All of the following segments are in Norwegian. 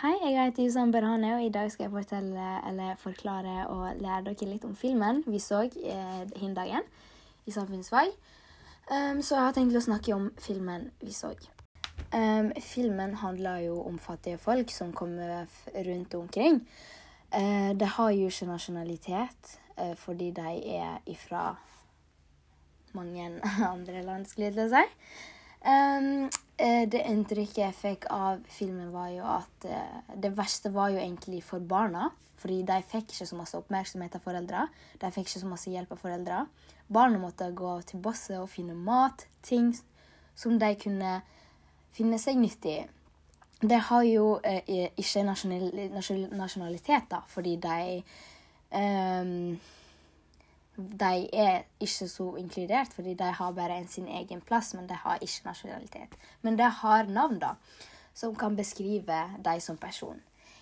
Hei, jeg heter Yusan Berhane, og i dag skal jeg fortelle, eller forklare og lære dere litt om filmen vi så eh, dagen i samfunnsfag. Um, så jeg har tenkt å snakke om filmen vi så. Um, filmen handler jo om fattige folk som kommer rundt omkring. Uh, de har jo ikke nasjonalitet uh, fordi de er ifra mange andre land, skulle jeg til å si. Um, det inntrykket jeg fikk av filmen, var jo at uh, det verste var jo egentlig for barna. Fordi de fikk ikke så masse oppmerksomhet av foreldre. De fikk ikke så masse hjelp av foreldre. Barna måtte gå til bosset og finne mat, ting som de kunne finne seg nyttig i. De har jo uh, ikke nasjonalitet, da, fordi de um, de er ikke så inkludert, fordi de har bare en sin egen plass, men de har ikke nasjonalitet. Men de har navn, da, som kan beskrive dem som person.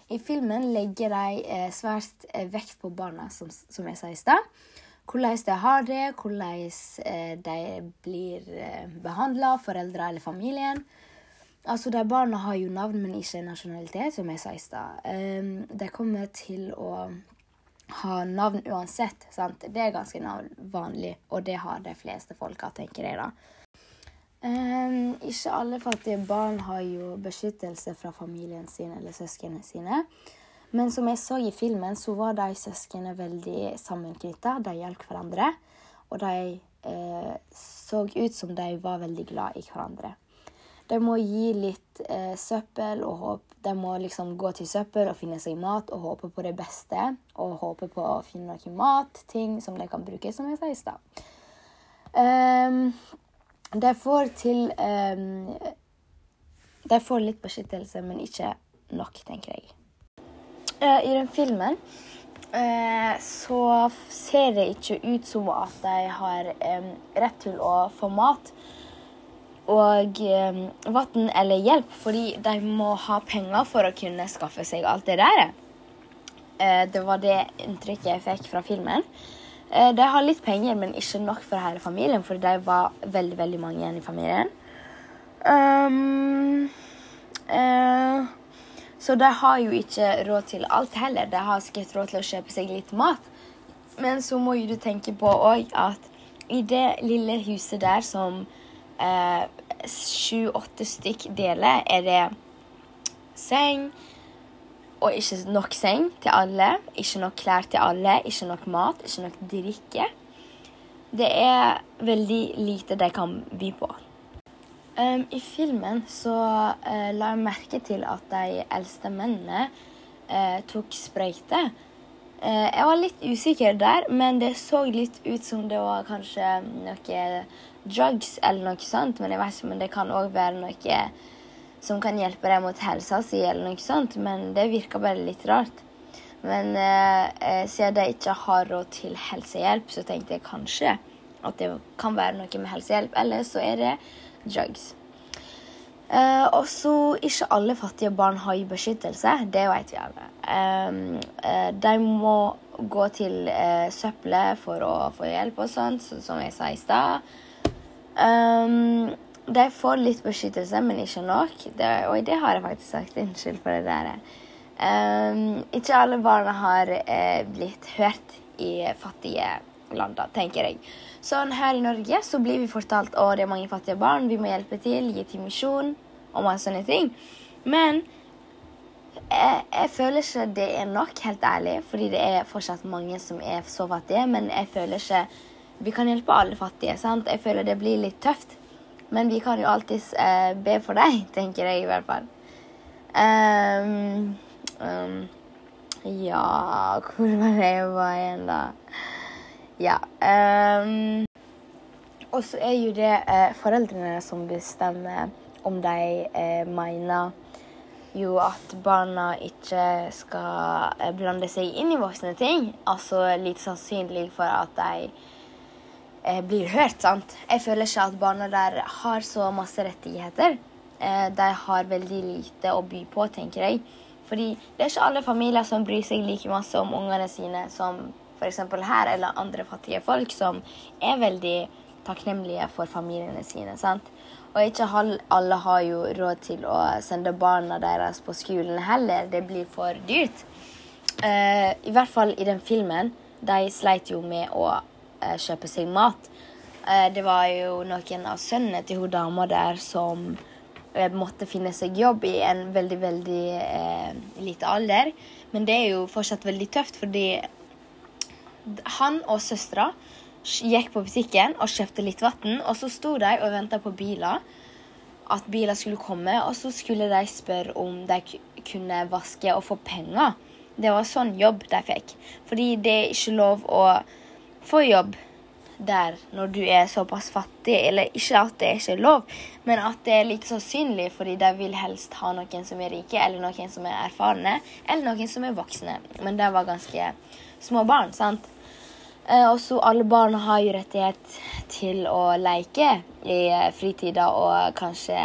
I filmen legger de eh, svært eh, vekt på barna, som, som jeg sa i stad. Hvordan de har det, hvordan eh, de blir eh, behandla, foreldre eller familien. Altså, de Barna har jo navn, men ikke nasjonalitet, som jeg sa i stad. Um, de kommer til å ha navn uansett. Sant? Det er ganske vanlig, og det har de fleste folka, tenker jeg da. Um, ikke alle fattige barn har jo beskyttelse fra familien sin eller søsknene sine. Men som jeg så i filmen, så var de søsknene veldig sammenknytta. De hjalp hverandre. Og de eh, så ut som de var veldig glad i hverandre. De må gi litt eh, søppel og håp. De må liksom gå til søppel og finne seg mat og håpe på det beste. Og håpe på å finne noe mat, ting som de kan bruke, som jeg sa i stad. Um, de får til um, De får litt beskyttelse, men ikke nok, tenker jeg. Uh, I den filmen uh, så ser det ikke ut som at de har um, rett til å få mat og eh, vann eller hjelp, fordi de må ha penger for å kunne skaffe seg alt det der. Eh, det var det inntrykket jeg fikk fra filmen. Eh, de har litt penger, men ikke nok for hele familien, for de var veldig veldig mange igjen i familien. Um, uh, så de har jo ikke råd til alt heller. De har sikkert råd til å kjøpe seg litt mat. Men så må jo du tenke på òg at i det lille huset der som Eh, sju-åtte stykk deler, er det seng og ikke nok seng til alle. Ikke nok klær til alle, ikke nok mat, ikke nok drikke. Det er veldig lite de kan by på. Um, I filmen så uh, la jeg merke til at de eldste mennene uh, tok sprøyte. Uh, jeg var litt usikker der, men det så litt ut som det var kanskje noe drugs eller noe sånt, men jeg vet ikke, men det kan òg være noe som kan hjelpe deg mot helsa si, eller noe sånt, men det virker bare litt rart. Men eh, eh, siden de ikke har råd til helsehjelp, så tenkte jeg kanskje at det kan være noe med helsehjelp, eller så er det drugs. Eh, og så ikke alle fattige barn har beskyttelse, det vet vi alle. Um, eh, de må gå til eh, søppelet for å få hjelp og sånt, som jeg sa i stad. Um, de får litt beskyttelse, men ikke nok. Det, oi, det har jeg faktisk sagt. Unnskyld for det der. Um, ikke alle barna har eh, blitt hørt i fattige land, tenker jeg. Sånn her i Norge så blir vi fortalt at det er mange fattige barn, vi må hjelpe til, gi til misjon og masse sånne ting. Men jeg, jeg, føler ikke det er nok, helt ærlig, fordi det er fortsatt mange som er så fattige. Men jeg føler ikke vi kan hjelpe alle fattige. sant? Jeg føler det blir litt tøft. Men vi kan jo alltids eh, be for deg, tenker jeg i hvert fall. Um, um, ja Hvor var det jeg var igjen, da? Ja. Um, og så er jo det eh, foreldrene som bestemmer om de eh, mener jo at barna ikke skal eh, blande seg inn i voksne ting. Altså litt sannsynlig for at de blir hørt. sant? Jeg føler ikke at barna der har så masse rettigheter. Eh, de har veldig lite å by på, tenker jeg. Fordi det er ikke alle familier som bryr seg like masse om ungene sine som f.eks. her, eller andre fattige folk som er veldig takknemlige for familiene sine. sant? Og ikke alle har jo råd til å sende barna deres på skolen heller. Det blir for dyrt. Uh, I hvert fall i den filmen. De sleit jo med å kjøpe seg mat. Uh, det var jo noen av sønnene til hun dama der som måtte finne seg jobb i en veldig, veldig lite alder. Men det er jo fortsatt veldig tøft, fordi han og søstera gikk på butikken og kjøpte litt vann. Og så sto de og venta på biler, at biler skulle komme. Og så skulle de spørre om de kunne vaske og få penger. Det var sånn jobb de fikk. Fordi det er ikke lov å få jobb der når du er såpass fattig. Eller ikke at det er ikke lov, men at det er litt så synlig, fordi de vil helst ha noen som er rike, eller noen som er erfarne, eller noen som er voksne. Men de var ganske små barn, sant? Eh, og så alle barn har jo rettighet til å leke i fritida og kanskje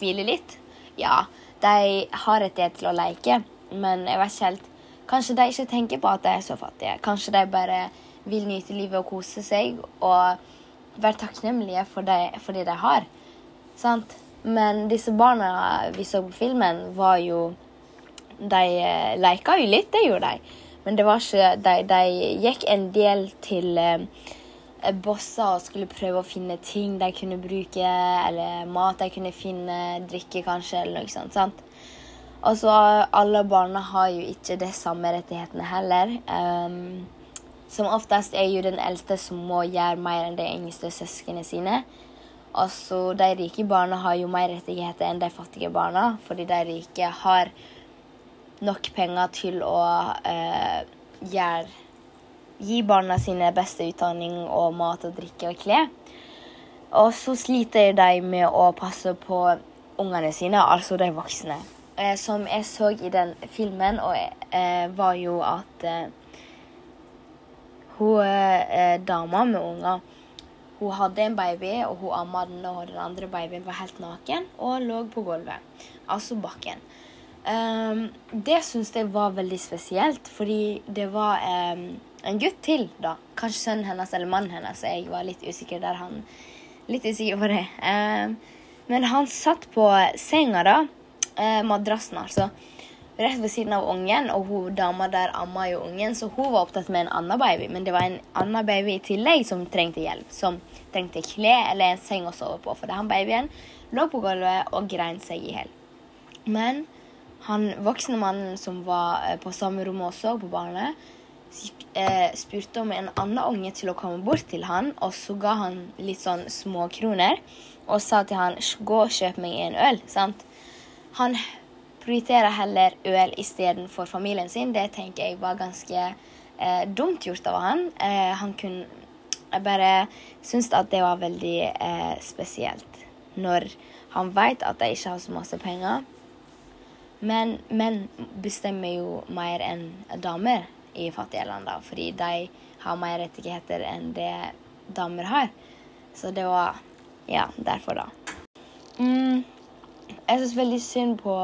hvile litt. Ja, de har rettighet til å leke, men jeg vet ikke helt Kanskje de ikke tenker på at de er så fattige. Kanskje de bare vil nyte livet og kose seg og være takknemlige for det, for det de har. Sant? Men disse barna vi så på filmen, var jo De eh, leka jo litt, det gjorde de. Men det var ikke De, de gikk en del til eh, bosser og skulle prøve å finne ting de kunne bruke, eller mat de kunne finne, drikke kanskje, eller noe sånt. sant? Og så alle barna har jo ikke de samme rettighetene heller. Um, som oftest er jo den eldste som må gjøre mer enn de yngste søsknene sine. Altså, De rike barna har jo mer rettigheter enn de fattige barna, fordi de rike har nok penger til å eh, gjøre Gi barna sine beste utdanning og mat og drikke og klær. Og så sliter de med å passe på ungene sine, altså de voksne. Eh, som jeg så i den filmen, og, eh, var jo at eh, hun eh, dama med unger hun hadde en baby, og hun amma den, og den andre babyen var helt naken og lå på gulvet. Altså bakken. Um, det syns jeg var veldig spesielt, fordi det var um, en gutt til, da. Kanskje sønnen hennes eller mannen hennes. Jeg var litt usikker der. han Litt usikker på det. Um, men han satt på senga, da. Uh, madrassen, altså. Rett ved siden av ungen, og hun dama der amma jo ungen, så hun var opptatt med en annen baby. Men det var en annen baby i tillegg som trengte hjelp. Som trengte klær eller en seng å sove på. For han babyen lå på gulvet og grein seg i hjel. Men han voksne mannen som var eh, på samme rom også, på barnet, eh, spurte om en annen unge til å komme bort til han, og så ga han litt sånn småkroner og sa til han gå og kjøp meg en øl. sant? Han prioriterer heller øl istedenfor familien sin. Det tenker jeg var ganske eh, dumt gjort av han. Eh, han kunne Jeg bare syns at det var veldig eh, spesielt når han veit at de ikke har så masse penger. Men menn bestemmer jo mer enn damer i fattige land, da, fordi de har mer rettigheter enn det damer har. Så det var Ja, derfor, da. Mm, jeg syns veldig synd på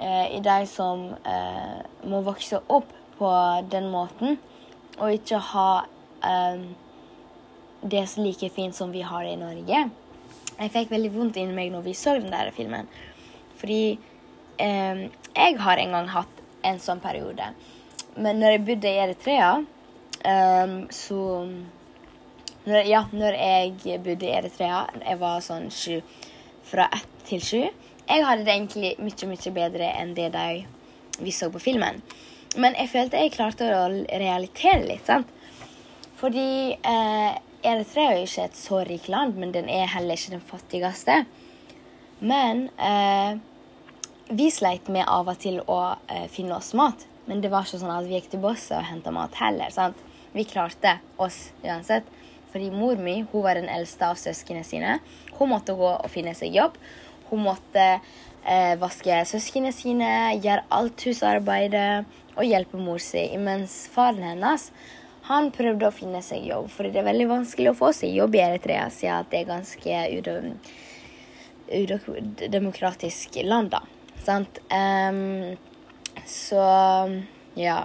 eh, i de som eh, må vokse opp på den måten, og ikke ha eh, det så like fint som vi har det i Norge. Jeg fikk veldig vondt inni meg når vi så den der filmen. Fordi eh, Jeg har en gang hatt en sånn periode. Men når jeg bodde i Eritrea, eh, så når, Ja, når jeg bodde i Eritrea, jeg var sånn sju Fra ett til sju. Jeg hadde det egentlig mye, mye bedre enn det de vi så på filmen. Men jeg følte jeg klarte å realitere litt, sant. Fordi eh, Eritrea er jo ikke et så rikt land, men den er heller ikke den fattigste. Men eh, vi sleit med av og til å eh, finne oss mat. Men det var ikke sånn at vi gikk til bosset og henta mat heller. sant? Vi klarte oss uansett. Fordi mor mi hun var den eldste av søsknene sine. Hun måtte gå og finne seg jobb. Hun måtte eh, vaske søsknene sine, gjøre alt husarbeidet og hjelpe mor si. Mens faren hennes han prøvde å finne seg jobb, for det er veldig vanskelig å få seg jobb i Eritrea, siden det er ganske udemokratisk land, da. Sant? Um, så ja.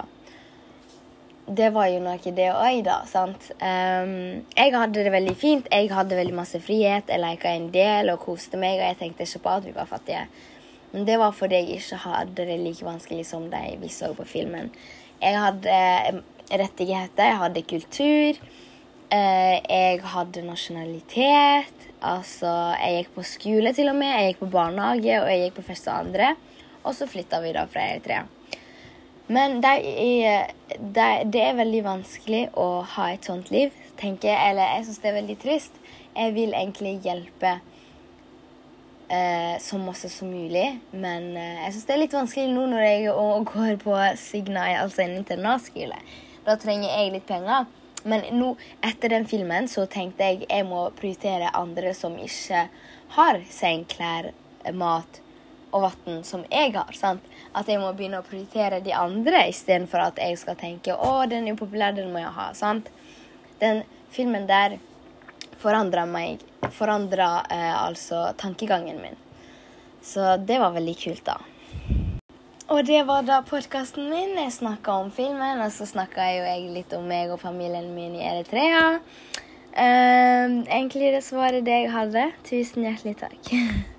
Det var jo noe, det òg, da. sant? Um, jeg hadde det veldig fint. Jeg hadde veldig masse frihet. Jeg leka en del og koste meg, og jeg tenkte ikke på at vi var fattige. Men det var fordi jeg ikke hadde det like vanskelig som de vi så på filmen. Jeg hadde rettigheter, jeg hadde kultur, uh, jeg hadde nasjonalitet. Altså, jeg gikk på skole til og med, jeg gikk på barnehage, og jeg gikk på første og andre. Og så flytta vi da fra Eritrea. Men det er, det, er, veldig vanskelig å ha et sånt liv, tenker jeg. Eller jeg syns det er veldig trist. Jeg vil egentlig hjelpe eh, så masse som mulig. Men eh, jeg syns det er litt vanskelig nå når jeg går på Signai, altså en internatskole. Da trenger jeg litt penger. Men nå, etter den filmen så tenkte jeg jeg må prioritere andre som ikke har sengklær, mat og vann som jeg har. sant? At jeg må begynne å prioritere de andre istedenfor at jeg skal tenke å, den er upopulær, den må jeg ha. sant? Den filmen der forandra meg Forandra eh, altså tankegangen min. Så det var veldig kult, da. Og det var da podkasten min. Jeg snakka om filmen, og så snakka jeg jo litt om meg og familien min i Eritrea. Um, egentlig det svaret det jeg hadde. Tusen hjertelig takk.